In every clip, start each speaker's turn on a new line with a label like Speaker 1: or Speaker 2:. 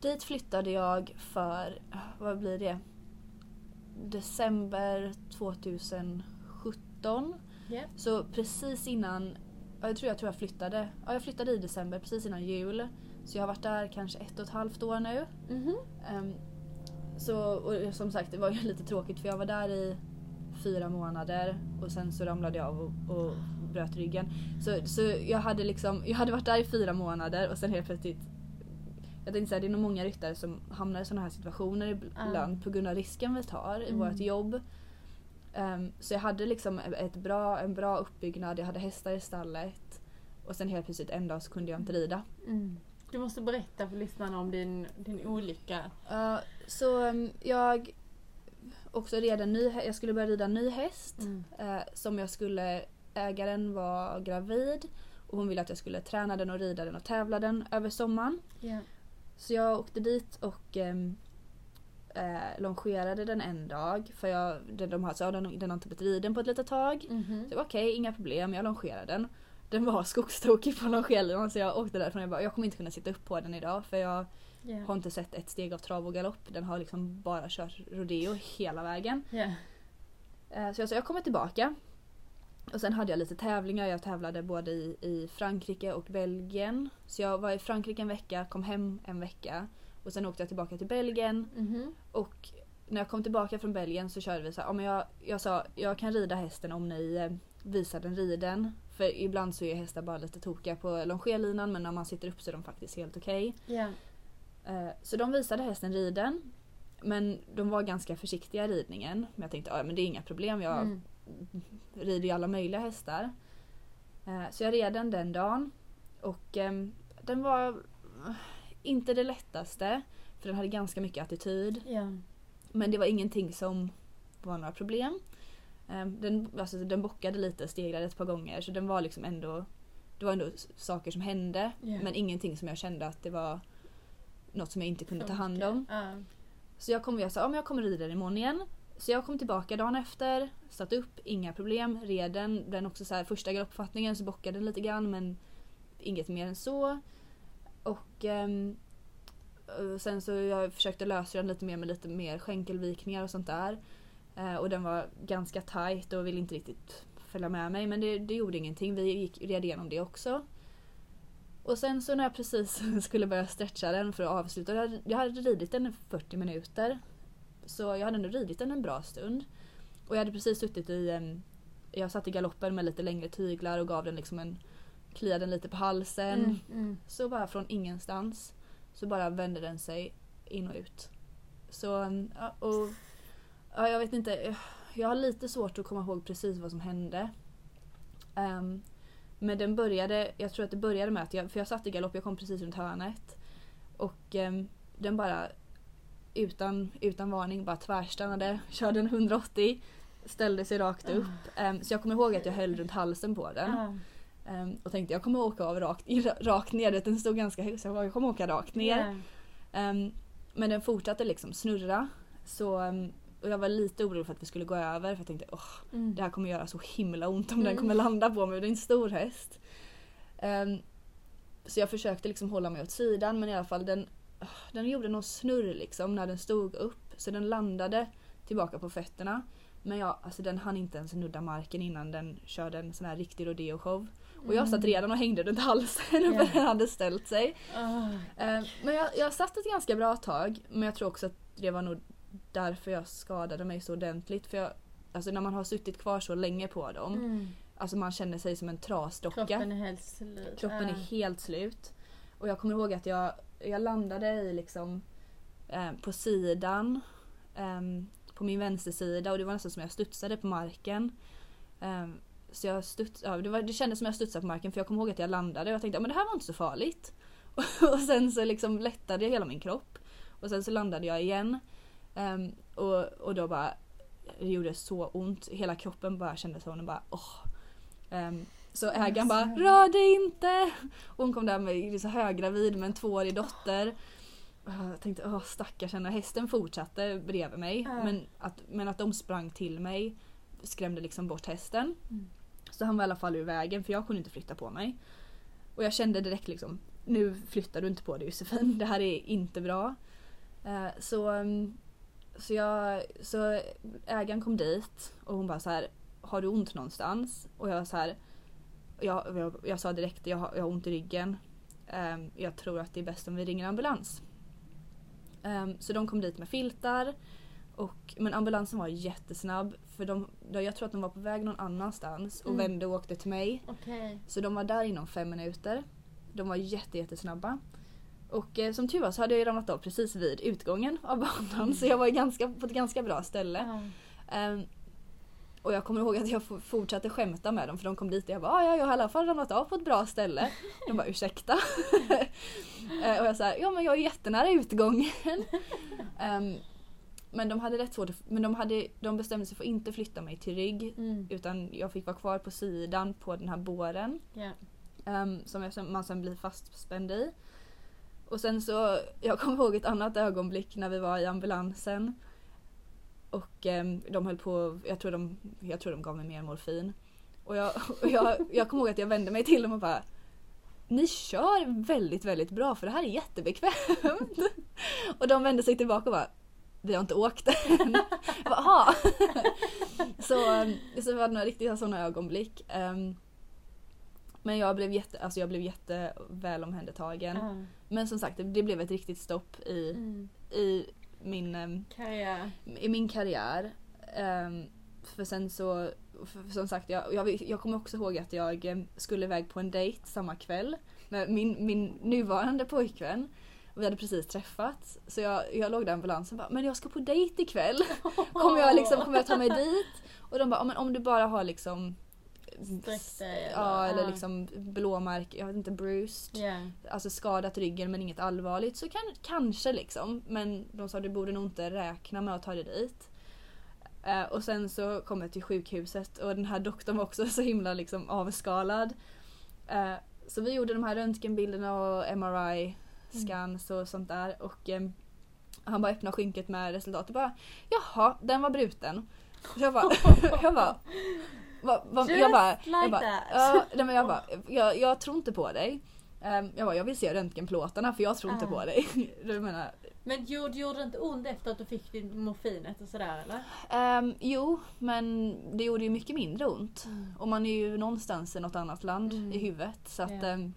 Speaker 1: dit flyttade jag för, vad blir det? December 2017.
Speaker 2: Ja.
Speaker 1: Så precis innan, ja, jag tror jag, tror jag flyttade, ja, jag flyttade i december precis innan jul. Så jag har varit där kanske ett och ett halvt år nu.
Speaker 2: Mhm.
Speaker 1: Ehm, så och som sagt det var ju lite tråkigt för jag var där i fyra månader och sen så ramlade jag av och, och bröt ryggen. Så, så jag hade liksom, jag hade varit där i fyra månader och sen helt plötsligt jag tänkte säga det är nog många ryttare som hamnar i sådana här situationer ibland på grund av risken vi tar i
Speaker 2: Mm.
Speaker 1: vårt jobb. Ehm, så jag hade liksom ett bra, en bra uppbyggnad, jag hade hästar i stallet och sen helt plötsligt en dag så kunde jag inte rida.
Speaker 2: Mm. Du måste berätta för lyssnarna om din, din olycka.
Speaker 1: Ja, så um, jag också red en ny, jag skulle börja rida en ny häst
Speaker 2: Mm.
Speaker 1: eh, som jag skulle, ägaren var gravid och hon ville att jag skulle träna den och rida den och tävla den över sommaren.
Speaker 2: Ja. Så
Speaker 1: Så jag åkte dit och um, eh, longerade den en dag för jag, den, de har, så, den, den har inte blivit riden på ett litet tag.
Speaker 2: Mhm.
Speaker 1: Så jag bara, okej, inga problem, jag longerade den. Den var skogstokig på longerlinan så jag åkte därifrån och jag bara, jag kommer inte kunna sitta upp på den idag för jag
Speaker 2: Ja.
Speaker 1: har inte sett ett steg av trav och galopp. Den har liksom bara kört rodeo hela vägen.
Speaker 2: Ja.
Speaker 1: Eh, Så jag sa jag kommer tillbaka. Och sen hade jag lite tävlingar. Jag tävlade både i, i Frankrike och Belgien. Så jag var i Frankrike en vecka, kom hem en vecka. Och sen åkte jag tillbaka till Belgien.
Speaker 2: Mhm.
Speaker 1: Och när jag kom tillbaka från Belgien så körde vi så här, ja, men jag, jag sa jag kan rida hästen om ni eh, visar den riden. För ibland så är hästar bara lite tokiga på longerlinan men när man sitter upp så är de faktiskt helt okej.
Speaker 2: Ja.
Speaker 1: Eh, Så de visade hästen riden. Men de var ganska försiktiga i ridningen. Men jag tänkte att men det är inga problem, jag
Speaker 2: Mm.
Speaker 1: Rider ju alla möjliga hästar. Eh, Så jag red den den dagen. Och ehm, den var eh, inte det lättaste. För den hade ganska mycket attityd.
Speaker 2: Ja.
Speaker 1: Men det var ingenting som var några problem. Ehm, Den, alltså, den bockade lite, stegrade ett par gånger. Så den var liksom ändå... Det var ändå saker som hände.
Speaker 2: Ja.
Speaker 1: Men ingenting som jag kände att det var något som jag inte kunde ta hand om.
Speaker 2: Ja.
Speaker 1: Så jag kom jag sa, ja, men jag kommer rida den imorgon igen. Så jag kom tillbaka dagen efter, satt upp, inga problem, red den. Den också så här, första galoppfattningen så bockade den lite grann men inget mer än så. Och ehm, eh, sen så jag försökte lösa den lite mer med lite mer skänkelvikningar och sånt där. Eh, och den var ganska tight och ville inte riktigt följa med mig men det, det gjorde ingenting. Vi gick, red igenom det också. Och sen så när jag precis skulle börja stretcha den för att avsluta, jag hade, jag hade ridit den i 40 minuter. Så jag hade ändå ridit den en bra stund. Och jag hade precis suttit i, jag satt i galoppen med lite längre tyglar och gav den liksom en, kliade den lite på halsen.
Speaker 2: Mm. Mm.
Speaker 1: Så bara från ingenstans så bara vände den sig in och ut. Så, um, ja, och ja, jag vet inte, jag har lite svårt att komma ihåg precis vad som hände. Ehm, men den började, jag tror att det började med att jag, för jag satt i galopp, jag kom precis runt hörnet. Och ehm, den bara utan, utan varning bara tvärstannade, körde en 180, ställde sig rakt upp. Ehm, så jag kommer ihåg att jag höll runt halsen på den. Ehm, och tänkte jag kommer åka av rakt, rakt ner, den stod ganska högt så jag kommer åka rakt ner. Ehm, men den fortsatte liksom snurra. Så, och jag var lite orolig för att vi skulle gå över för jag tänkte åh,
Speaker 2: Mm.
Speaker 1: det här kommer göra så himla ont om den
Speaker 2: Mm.
Speaker 1: kommer landa på mig. Det är en stor häst. Ehm, så jag försökte liksom hålla mig åt sidan men i alla fall den, den gjorde någon snurr liksom när den stod upp. Så den landade tillbaka på fötterna. Men jag, alltså den hann inte ens nudda marken innan den körde en sån här riktig rodeo-show. Och jag satt redan och hängde runt halsen
Speaker 2: Ja.
Speaker 1: för den hade ställt sig.
Speaker 2: Ah.
Speaker 1: Eh, Men jag, jag satt ett ganska bra tag men jag tror också att det var nog därför jag skadade mig så ordentligt. För jag, alltså när man har suttit kvar så länge på dem,
Speaker 2: Mm.
Speaker 1: alltså man känner sig som en trasdocka.
Speaker 2: Kroppen är helt slut.
Speaker 1: Kroppen är
Speaker 2: Ja.
Speaker 1: helt slut. Och jag kommer ihåg att jag, jag landade i liksom eh, på sidan, eh, på min vänstersida och det var nästan som jag studsade på marken. Eh, så jag studs, ja, det, var, det kändes som jag studsade på marken för jag kommer ihåg att jag landade och jag tänkte att men det här var inte så farligt. och sen så liksom lättade jag hela min kropp. Och sen så landade jag igen. Ehm, och, och då bara, det gjorde så ont. Hela kroppen bara kändes som den bara åh. Ehm, så ägaren bara rör dig inte! Och hon kom där med så höggravid med en tvåårig dotter. Jag tänkte åh stackars henne. Hästen fortsatte bredvid mig
Speaker 2: Ja.
Speaker 1: men, att, men att de sprang till mig skrämde liksom bort hästen.
Speaker 2: Mm.
Speaker 1: Så han var i alla fall ur vägen för jag kunde inte flytta på mig. Och jag kände direkt liksom nu flyttar du inte på dig Josefin, det här är inte bra. Eh, så, mm, så, jag, så ägaren kom dit och hon bara så här, har du ont någonstans? Och jag så här, jag, jag, jag sa direkt, jag har, jag har ont i ryggen. Ehm, jag tror att det är bäst om vi ringer ambulans. Ehm, så de kom dit med filtar. Och, men ambulansen var jättesnabb för de, jag tror att de var på väg någon annanstans och
Speaker 2: Mm.
Speaker 1: vände och åkte till mig.
Speaker 2: Okej.
Speaker 1: Så de var där inom fem minuter. De var jätte, jättesnabba. Och eh, som tur var så hade jag ju ramlat av precis vid utgången av banan så jag var ganska, på ett ganska bra ställe. Ehm, och jag kommer ihåg att jag fortsatte skämta med dem för de kom dit och jag bara "Ah, ja, jag har i alla fall ramlat av på ett bra ställe. De bara ursäkta. Eh, och jag sa ja men jag är jättenära utgången. Ehm, men de hade rätt svårt men de, hade, de bestämde sig för att inte flytta mig till rygg
Speaker 2: Mm.
Speaker 1: utan jag fick vara kvar på sidan på den här båren.
Speaker 2: Ja.
Speaker 1: Um, som jag, man sen blir fastspänd i. Och sen så, jag kommer ihåg ett annat ögonblick när vi var i ambulansen. Och ehm, de höll på, jag tror de, jag tror de gav mig mer morfin. Och jag, och jag, jag kommer ihåg att jag vände mig till dem och bara Ni kör väldigt, väldigt bra för det här är jättebekvämt. och de vände sig tillbaka och bara Vi har inte åkt än. Jag bara, "Aha." så, så det var några riktiga sådana ögonblick. Ehm, men jag blev, jätte, alltså jag blev jätteväl omhändertagen.
Speaker 2: Ja.
Speaker 1: Men som sagt, det, det blev ett riktigt stopp i,
Speaker 2: Mm.
Speaker 1: i, min, em,
Speaker 2: Karriär.
Speaker 1: i min karriär. Em, för sen så, för, som sagt, jag, jag, jag kommer också ihåg att jag em, skulle iväg på en dejt samma kväll med min, min nuvarande pojkvän. Vi hade precis träffats. Så jag, jag låg där i ambulansen och bara, men jag ska på dejt ikväll. Kommer jag, liksom, kommer jag ta mig dit? Och de bara, "Ja, men om du bara har liksom
Speaker 2: Sträck dig,
Speaker 1: Ja,
Speaker 2: eller- ja.
Speaker 1: liksom blåmärken, jag vet inte, bruised.
Speaker 2: Ja.
Speaker 1: Alltså skadat ryggen men inget allvarligt. Så kan, kanske liksom. Men de sa du borde nog inte räkna med att ta dig dit. Eh, och sen så kom jag till sjukhuset och den här doktorn var också så himla liksom avskalad. Eh, så vi gjorde de här röntgenbilderna och MRI-scans och sånt där. Och eh, han bara öppnade skynket med resultatet och bara Jaha, den var bruten. Så jag bara, jag bara, va, va, jag bara,
Speaker 2: like
Speaker 1: jag bara,
Speaker 2: that.
Speaker 1: ja, nej, men jag bara, jag, jag tror inte på dig. Ehm, jag bara, jag vill se röntgenplåtarna för jag tror inte
Speaker 2: Ah.
Speaker 1: på dig. Du menar,
Speaker 2: Men gjorde, gjorde det inte ont efter att du fick din morfinet och sådär eller?
Speaker 1: ehm, jo, men det gjorde ju mycket mindre ont.
Speaker 2: Mm.
Speaker 1: Och man är ju någonstans i något annat land
Speaker 2: Mm.
Speaker 1: i huvudet. Så att,
Speaker 2: Ja.
Speaker 1: ehm,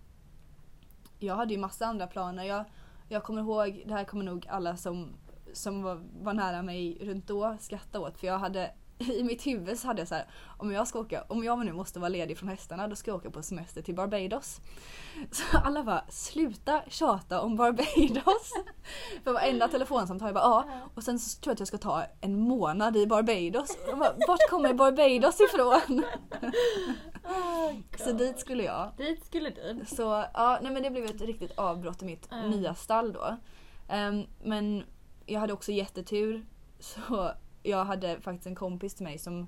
Speaker 1: jag hade ju massa andra planer. Jag, jag kommer ihåg, det här kommer nog alla som, som var, var nära mig runt då skratta åt. För jag hade i mitt huvud så hade jag så här, om jag ska åka, om jag nu måste vara ledig från hästarna då ska jag åka på semester till Barbados. Så alla bara sluta tjata om Barbados. För varenda telefonsamtal jag bara ja. Och sen så tror jag att jag ska ta en månad i Barbados. Och bara, Vart kommer Barbados ifrån?
Speaker 2: Oh,
Speaker 1: Så dit skulle jag.
Speaker 2: Dit skulle du.
Speaker 1: Så ja, nej men det blev ett riktigt avbrott i mitt
Speaker 2: Mm.
Speaker 1: nya stall då. Ehm, men jag hade också jättetur. Så jag hade faktiskt en kompis till mig som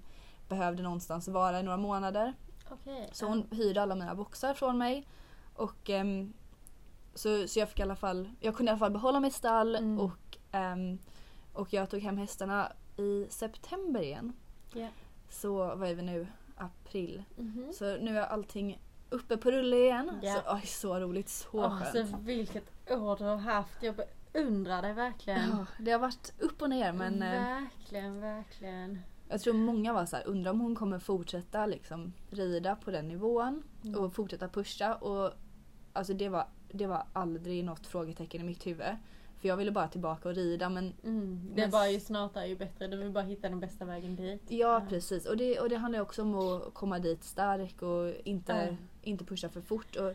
Speaker 1: behövde någonstans vara i några månader.
Speaker 2: Okej.
Speaker 1: Så hon hyrde alla mina boxar från mig. Och ehm, så, så jag fick i alla fall, jag kunde i alla fall behålla mitt stall
Speaker 2: Mm.
Speaker 1: och, ehm, och jag tog hem hästarna i september igen.
Speaker 2: Ja.
Speaker 1: Så vad är vi nu? April.
Speaker 2: Mhm.
Speaker 1: Så nu är allting uppe på rulle igen.
Speaker 2: Ja.
Speaker 1: Så, oj, så roligt, så
Speaker 2: Åh,
Speaker 1: skönt.
Speaker 2: så vilket år du har haft. Jag beundrar dig verkligen.
Speaker 1: Ja, det har varit upp och ner men eh,
Speaker 2: Verkligen, verkligen.
Speaker 1: jag tror många var så här, undrar om hon kommer fortsätta liksom rida på den nivån
Speaker 2: Mm.
Speaker 1: och fortsätta pusha och alltså det var, det var aldrig något frågetecken i mitt huvud. För jag ville bara tillbaka och rida men
Speaker 2: Mm. Det är
Speaker 1: Men-
Speaker 2: bara ju snart är ju bättre. Du vill bara hitta den bästa vägen dit.
Speaker 1: ja
Speaker 2: Ja.
Speaker 1: precis och det, och det handlar också om att komma dit stark och inte,
Speaker 2: Ja.
Speaker 1: inte pusha för fort. Och,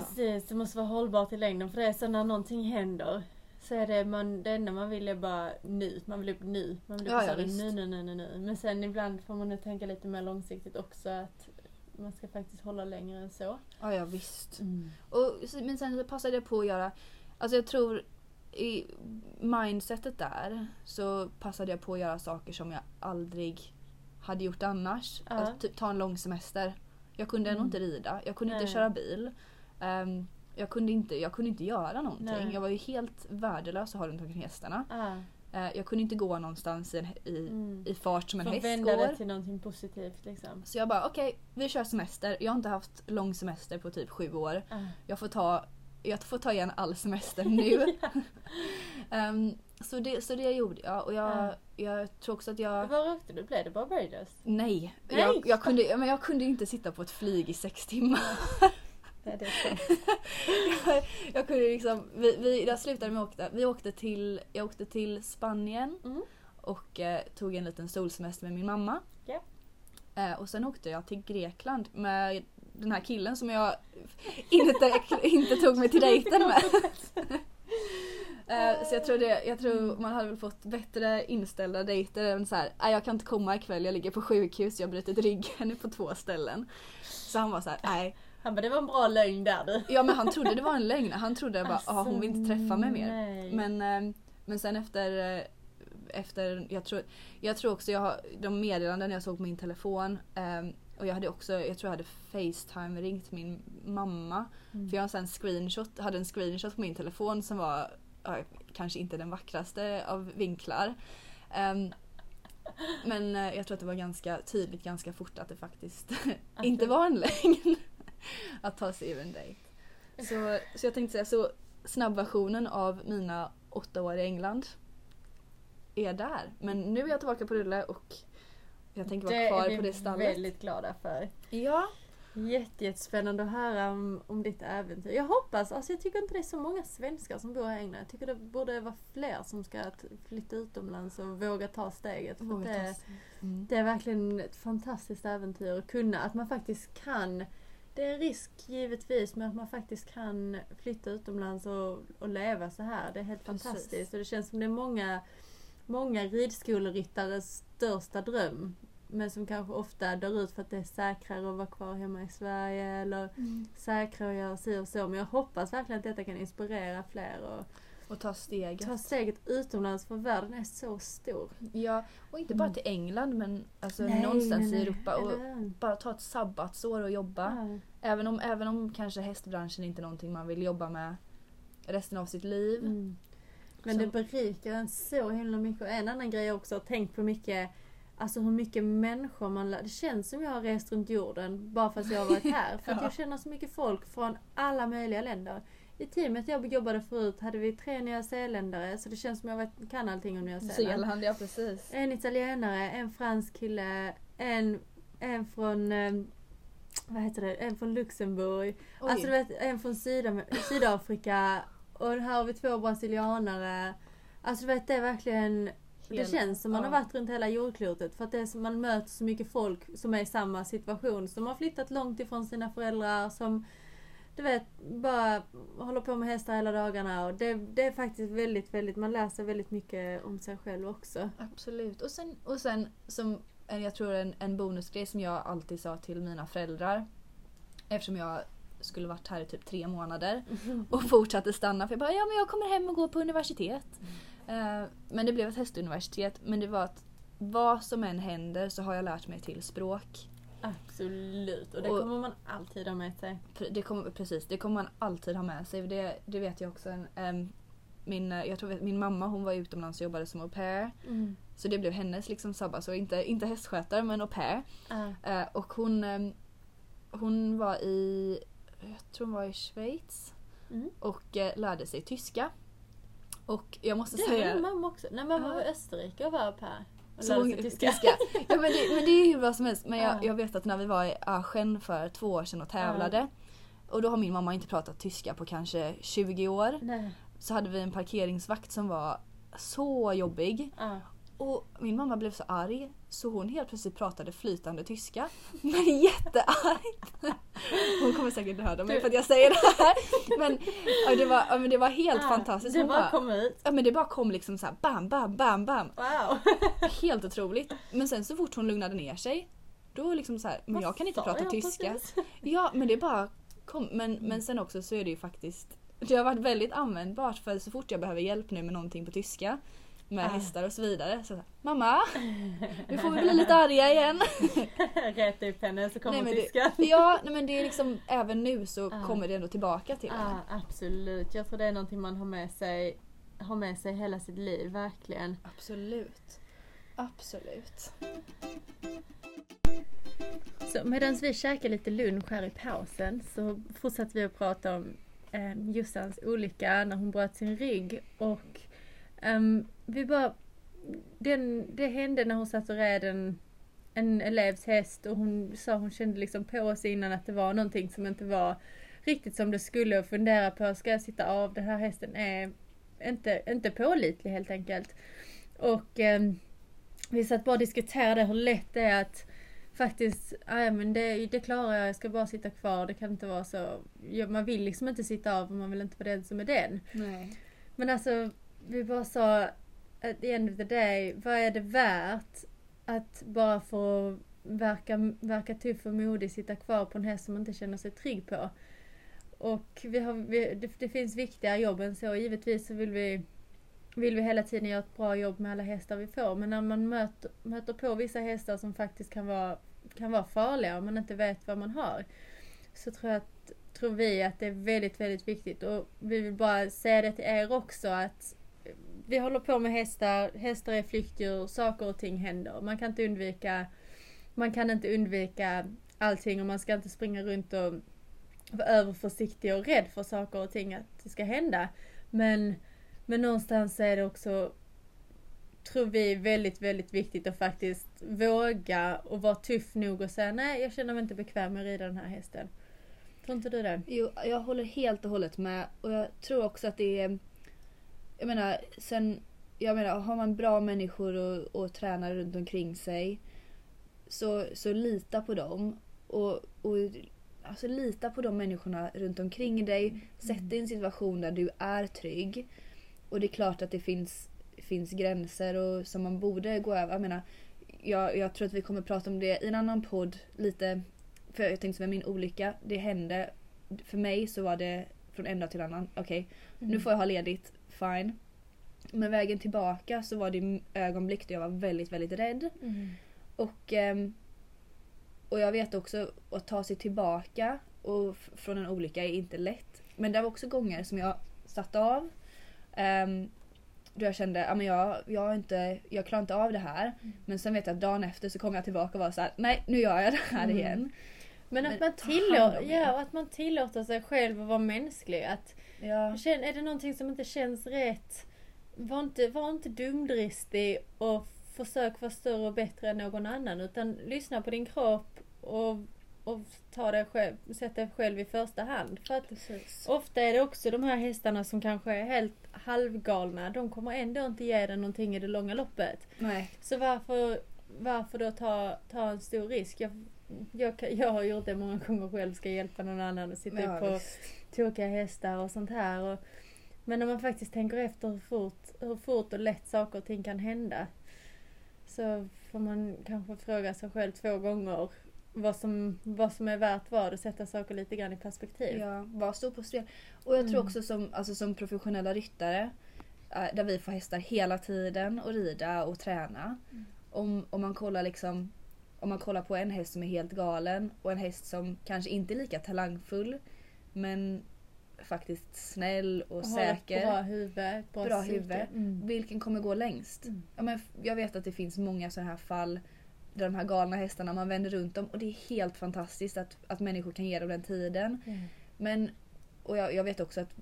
Speaker 2: Precis, det måste vara hållbart i längden. För det är så när någonting händer så är det, man, det enda man vill är bara nu. Man vill upp nu. Man vill upp
Speaker 1: Ja, ja,
Speaker 2: nu, nu, nu, nu, nu. Men sen ibland får man nu tänka lite mer långsiktigt också att man ska faktiskt hålla längre än så.
Speaker 1: ja, ja visst. Och, men sen passade jag på att göra, alltså jag tror i mindsetet där så passade jag på att göra saker som jag aldrig hade gjort annars.
Speaker 2: Ja.
Speaker 1: Alltså, typ ta en lång semester. Jag kunde ändå
Speaker 2: Mm.
Speaker 1: inte rida, jag kunde
Speaker 2: Nej.
Speaker 1: inte köra bil. Ehm, jag, kunde inte, jag kunde inte göra någonting.
Speaker 2: Nej.
Speaker 1: Jag var ju helt värdelös att ha runt omkring hästarna.
Speaker 2: Ah,
Speaker 1: Eh, jag kunde inte gå någonstans i, i,
Speaker 2: Mm.
Speaker 1: i fart som en häst
Speaker 2: vända
Speaker 1: går.
Speaker 2: det till någonting positivt liksom.
Speaker 1: Så jag bara okej, vi kör semester. Jag har inte haft lång semester på typ sju år.
Speaker 2: Ah.
Speaker 1: Jag får ta, jag får ta igen all semester nu. Ehm, så, det, så det gjorde jag och jag,
Speaker 2: Ja.
Speaker 1: jag tror också att jag...
Speaker 2: Var åkte du? Blev det Barbados?
Speaker 1: Nej,
Speaker 2: Nej.
Speaker 1: Jag, jag, kunde, men jag kunde inte sitta på ett flyg i sex timmar.
Speaker 2: Nej, det är sant.
Speaker 1: jag kunde liksom, vi, vi, jag slutade med att åka, vi åkte till, jag åkte till Spanien
Speaker 2: Mm.
Speaker 1: och eh, tog en liten solsemester med min mamma.
Speaker 2: Ja.
Speaker 1: Eh, och sen åkte jag till Grekland med den här killen som jag inte, inte tog mig till dejten med. Eh, så jag tror, det, jag tror man hade väl fått bättre inställda dejter än så här, "Nej, jag kan inte komma ikväll, jag ligger på sjukhus, jag har brutit ryggen på två ställen. Så han var så här, nej.
Speaker 2: Han bara, det var en bra lögn där du.
Speaker 1: Ja men han trodde det var en lögn, han trodde bara,
Speaker 2: Alltså,
Speaker 1: ah, hon vill inte träffa mig mer.
Speaker 2: nej.
Speaker 1: Men, eh, men sen efter, eh, efter jag, tror, jag tror också jag har, de meddelanden jag såg på min telefon eh, och jag hade också, jag tror jag hade Facetime ringt min mamma.
Speaker 2: Mm.
Speaker 1: För jag har sen screenshot, hade en screenshot på min telefon som var ja, kanske inte den vackraste av vinklar. Ehm, men eh, jag tror att det var ganska tydligt ganska fort att det faktiskt
Speaker 2: Att
Speaker 1: inte
Speaker 2: det-
Speaker 1: var en lögn. att ta sig ur en dejt. Så, så jag tänkte säga så snabbversionen av mina åtta år i England är där. Men nu är jag tillbaka på rulle och jag tänker vara
Speaker 2: det
Speaker 1: kvar
Speaker 2: är
Speaker 1: på
Speaker 2: vi
Speaker 1: det stallet.
Speaker 2: väldigt glada för.
Speaker 1: Ja,
Speaker 2: Jätte, jättespännande att höra om, om ditt äventyr. Jag hoppas, alltså jag tycker inte det är så många svenskar som bor här i England. Jag tycker det borde vara fler som ska flytta utomlands och våga ta steget.
Speaker 1: Våga
Speaker 2: det,
Speaker 1: ta sig. Mm.
Speaker 2: det är verkligen ett fantastiskt äventyr att kunna, att man faktiskt kan det är en risk givetvis men att man faktiskt kan flytta utomlands och, och leva så här. Det är helt
Speaker 1: Precis.
Speaker 2: fantastiskt och det känns som det är många, många ridskoleryttares största dröm. Men som kanske ofta dör ut för att det är säkrare att vara kvar hemma i Sverige eller
Speaker 1: Mm.
Speaker 2: säkrare att göra si och så. Men jag hoppas verkligen att detta kan inspirera fler och
Speaker 1: Och ta steget.
Speaker 2: ta steget utomlands för världen är så stor.
Speaker 1: Ja, och inte bara
Speaker 2: Mm.
Speaker 1: till England men alltså
Speaker 2: Nej,
Speaker 1: någonstans
Speaker 2: nej,
Speaker 1: i Europa. Och bara ta ett sabbatsår och jobba.
Speaker 2: Ja.
Speaker 1: Även, om, även om kanske hästbranschen inte är någonting man vill jobba med resten av sitt liv.
Speaker 2: Mm. Men
Speaker 1: Så-
Speaker 2: det berikar en så himla mycket. Och en annan grej jag också har tänkt på mycket Alltså hur mycket människor man lär. Det känns som jag har rest runt jorden bara för att jag har varit här. För att
Speaker 1: Ja.
Speaker 2: jag känner så mycket folk från alla möjliga länder. I teamet jag jobbade förut hade vi tre nyzeeländare så det känns som jag vet, kan allting om Nya Zeeland.
Speaker 1: Zeeland, ja precis.
Speaker 2: En italienare, en fransk kille, en, en från eh, vad heter det? En från Luxemburg.
Speaker 1: Oj.
Speaker 2: Alltså du vet, en från Sydam- Sydafrika och här har vi två brasilianare. Alltså du vet, det är verkligen det känns som man har varit runt hela jordklotet för att det är som man möter så mycket folk som är i samma situation. Som har flyttat långt ifrån sina föräldrar som du vet, bara håller på med hästar hela dagarna och det, det är faktiskt väldigt, väldigt, man lär sig väldigt mycket om sig själv också.
Speaker 1: Absolut. Och sen, och sen som jag tror en, en bonusgrej som jag alltid sa till mina föräldrar. Eftersom jag skulle varit här i typ tre månader och fortsatte stanna. För jag bara, ja men jag kommer hem och går på universitet. Eh, men det blev ett hästuniversitet. Men det var att vad som än händer så har jag lärt mig till språk.
Speaker 2: Absolut, och det
Speaker 1: Och-
Speaker 2: kommer man alltid ha med sig.
Speaker 1: Det kommer, precis, det kommer man alltid ha med sig. Det, det vet jag också. Min, eh, jag tror, min mamma hon var utomlands och jobbade som au pair. Så det blev hennes liksom sabbatsår. Inte, inte hästskötare men au pair. Eh, och hon, hon var i, jag tror hon var i Schweiz.
Speaker 2: Mm.
Speaker 1: Och eh, lärde sig tyska. Och jag måste
Speaker 2: Det var
Speaker 1: säga...
Speaker 2: min mamma också. Nej, mamma var i Österrike och var au pair.
Speaker 1: Så hon, tyska. Ja, men, det, men det är ju hur bra som helst. Men jag,
Speaker 2: Ja.
Speaker 1: jag vet att när vi var i Aachen för två år sedan och tävlade. Och då har min mamma inte pratat tyska på kanske 20 år.
Speaker 2: Nej.
Speaker 1: Så hade vi en parkeringsvakt som var så jobbig.
Speaker 2: Ah.
Speaker 1: Och min mamma blev så arg så hon helt plötsligt pratade flytande tyska. Men jätteargt. Hon kommer säkert döda mig för att jag säger det här. Men, ja, det, var, ja, men det var helt
Speaker 2: Ah,
Speaker 1: fantastiskt.
Speaker 2: Det
Speaker 1: Hon
Speaker 2: bara
Speaker 1: bara,
Speaker 2: kom ut.
Speaker 1: ja, men det bara kom liksom så här bam, bam, bam, bam.
Speaker 2: Wow.
Speaker 1: Helt otroligt. Men sen så fort hon lugnade ner sig då liksom så här, men
Speaker 2: Vad
Speaker 1: jag kan inte prata tyska.
Speaker 2: precis?
Speaker 1: Ja men det bara kom. Men, men sen också så är det ju faktiskt det har varit väldigt användbart för så fort jag behöver hjälp nu med någonting på tyska med
Speaker 2: Ah.
Speaker 1: hästar och så vidare. Så, Mamma! Nu får vi bli lite arga igen.
Speaker 2: Rätt upp henne så kommer
Speaker 1: Nej,
Speaker 2: tyskan.
Speaker 1: Ja nej, men det är liksom även nu så
Speaker 2: Ah.
Speaker 1: kommer det ändå tillbaka till det.
Speaker 2: Ah, absolut. Jag tror det är någonting man har med sig ha med sig hela sitt liv, verkligen.
Speaker 1: Absolut. Absolut.
Speaker 2: Så medan vi käkar lite lunch här i pausen så fortsatte vi att prata om eh, Jossans olycka när hon bröt sin rygg och ehm, vi bara... Den, det hände när hon satt och red en, en elevs häst och hon sa hon kände liksom på oss innan att det var någonting som inte var riktigt som det skulle och fundera på, ska jag sitta av? Den här hästen är inte, inte pålitlig helt enkelt. Och ehm, vi satt bara och diskuterade hur lätt det är att faktiskt, "Ah, ja men det, det klarar jag, jag ska bara sitta kvar, det kan inte vara så. Man vill liksom inte sitta av och man vill inte vara den som är den.
Speaker 1: Nej.
Speaker 2: Men alltså, vi bara sa at the end of the day, vad är det värt att bara få verka, verka tuff och modig sitta kvar på en häst som man inte känner sig trygg på? Och vi har, vi, det, det finns viktigare jobb än så. Givetvis så vill vi, vill vi hela tiden göra ett bra jobb med alla hästar vi får. Men när man möter, möter på vissa hästar som faktiskt kan vara, kan vara farliga om man inte vet vad man har. Så tror, jag att, tror vi att det är väldigt, väldigt viktigt. Och vi vill bara säga det till er också att vi håller på med hästar, hästar är flyktdjur, saker och ting händer. Man kan inte undvika, man kan inte undvika allting och man ska inte springa runt och vara överförsiktig och rädd för saker och ting att det ska hända. Men, men någonstans är det också, tror vi, väldigt, väldigt viktigt att faktiskt våga och vara tuff nog och säga nej, jag känner mig inte bekväm med att rida den här hästen. Tror inte du det?
Speaker 1: Jo, jag håller helt och hållet med och jag tror också att det är... Jag menar, sen... Jag menar, har man bra människor och, och tränare runt omkring sig så, så lita på dem. Och, och alltså lita på de människorna runt omkring dig. Sätt dig i en situation där du är trygg. Och det är klart att det finns, finns gränser och som man borde gå över. Jag menar, jag, jag tror att vi kommer prata om det i en annan podd lite. För jag tänkte med min olycka, det hände. För mig så var det från en dag till annan. Okej, nu får jag ha ledigt. Fine. Men vägen tillbaka så var det ögonblick där jag var väldigt, väldigt rädd.
Speaker 2: Mm.
Speaker 1: Och, ehm, och jag vet också att ta sig tillbaka och från en olycka är inte lätt. Men det var också gånger som jag satt av. Um, då jag kände att jag, jag, inte, jag klarar inte av det här.
Speaker 2: Mm.
Speaker 1: Men sen vet jag att dagen efter så kommer jag tillbaka och var så här: nej nu gör jag det här
Speaker 2: Mm.
Speaker 1: igen.
Speaker 2: Men att
Speaker 1: Men
Speaker 2: man,
Speaker 1: er.
Speaker 2: ja, att man tillåter sig själv att vara mänsklig. Att,
Speaker 1: Ja.
Speaker 2: känn, är det någonting som inte känns rätt, var inte, var inte dumdristig och försök vara större och bättre än någon annan. Utan lyssna på din kropp och, och ta dig själv, sätt dig själv i första hand. För att
Speaker 1: Precis.
Speaker 2: ofta är det också de här hästarna som kanske är helt halvgalna. De kommer ändå inte ge dig någonting i det långa loppet.
Speaker 1: Nej.
Speaker 2: Så varför, varför då ta, ta en stor risk? Jag, jag, jag har gjort det många gånger själv, ska hjälpa någon annan och sitta
Speaker 1: Ja,
Speaker 2: på
Speaker 1: visst.
Speaker 2: Tokiga hästar och sånt här. Och, men när man faktiskt tänker efter hur fort, hur fort och lätt saker och ting kan hända. Så får man kanske fråga sig själv två gånger vad som, vad som är värt vad och sätta saker lite grann i perspektiv.
Speaker 1: Ja, vad står på spel. Och jag tror
Speaker 2: Mm.
Speaker 1: också som, alltså som professionella ryttare eh, där vi får hästar hela tiden och rida och träna.
Speaker 2: Mm.
Speaker 1: Om, om man kollar liksom om man kollar på en häst som är helt galen och en häst som kanske inte är lika talangfull men faktiskt snäll och,
Speaker 2: Och
Speaker 1: säker.
Speaker 2: bra huvud, bra,
Speaker 1: Bra huvud.
Speaker 2: Mm.
Speaker 1: Vilken kommer gå längst?
Speaker 2: Mm.
Speaker 1: Ja, men jag vet att det finns många sådana här fall där de här galna hästarna, man vänder runt dem och det är helt fantastiskt att, att människor kan ge dem den tiden.
Speaker 2: Mm.
Speaker 1: Men, och jag, jag vet också att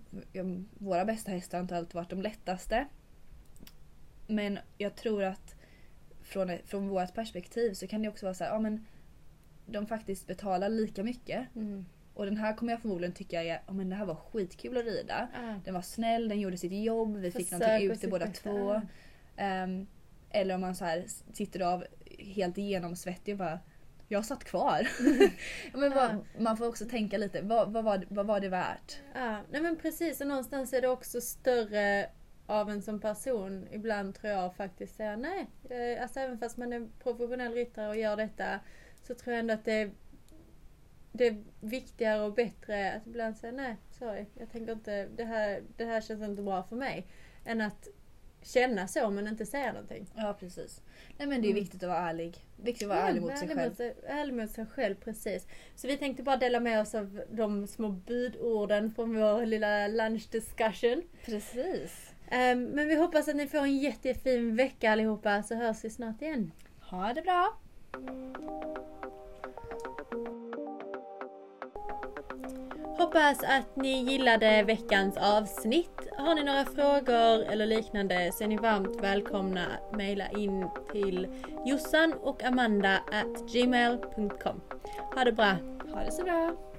Speaker 1: våra bästa hästar har inte alltid varit de lättaste. Men jag tror att från, från vårt perspektiv så kan det också vara så här, ja men de faktiskt betalar lika mycket.
Speaker 2: Mm.
Speaker 1: Och den här kommer jag förmodligen tycka är, ja men det här var skitkul att rida.
Speaker 2: Ah.
Speaker 1: Den var snäll, den gjorde sitt jobb, vi fick
Speaker 2: Försök
Speaker 1: någonting
Speaker 2: och
Speaker 1: ut i
Speaker 2: sitt
Speaker 1: båda två. Ehm, eller om man så här sitter av helt genomsvettig och bara jag satt kvar. Men vad, man får också tänka lite, vad, vad, var, vad var det värt?
Speaker 2: Ja, nej men precis och någonstans är det också större av en som person ibland tror jag faktiskt säga nej. Eh, Alltså även fast man är professionell ryttare och gör detta så tror jag ändå att det är, det är viktigare och bättre att ibland säga nej, sorry, jag tänker inte, det här, det här känns inte bra för mig. Än att känna så men inte säga någonting.
Speaker 1: Ja precis. Nej men det är
Speaker 2: Mm.
Speaker 1: viktigt att vara ärlig. Viktigt att vara
Speaker 2: Ja,
Speaker 1: ärlig mot sig
Speaker 2: ärlig
Speaker 1: själv.
Speaker 2: Mot sig, ärlig mot sig själv, precis. Så vi tänkte bara dela med oss av de små budorden från vår lilla lunch discussion.
Speaker 1: Precis.
Speaker 2: Ehm, men vi hoppas att ni får en jättefin vecka allihopa så hörs vi snart igen.
Speaker 1: Ha det bra!
Speaker 2: Hoppas att ni gillade veckans avsnitt. Har ni några frågor eller liknande så är ni varmt välkomna att mejla in till jossan och amanda at gmail.com. Ha det bra!
Speaker 1: Ha det så bra!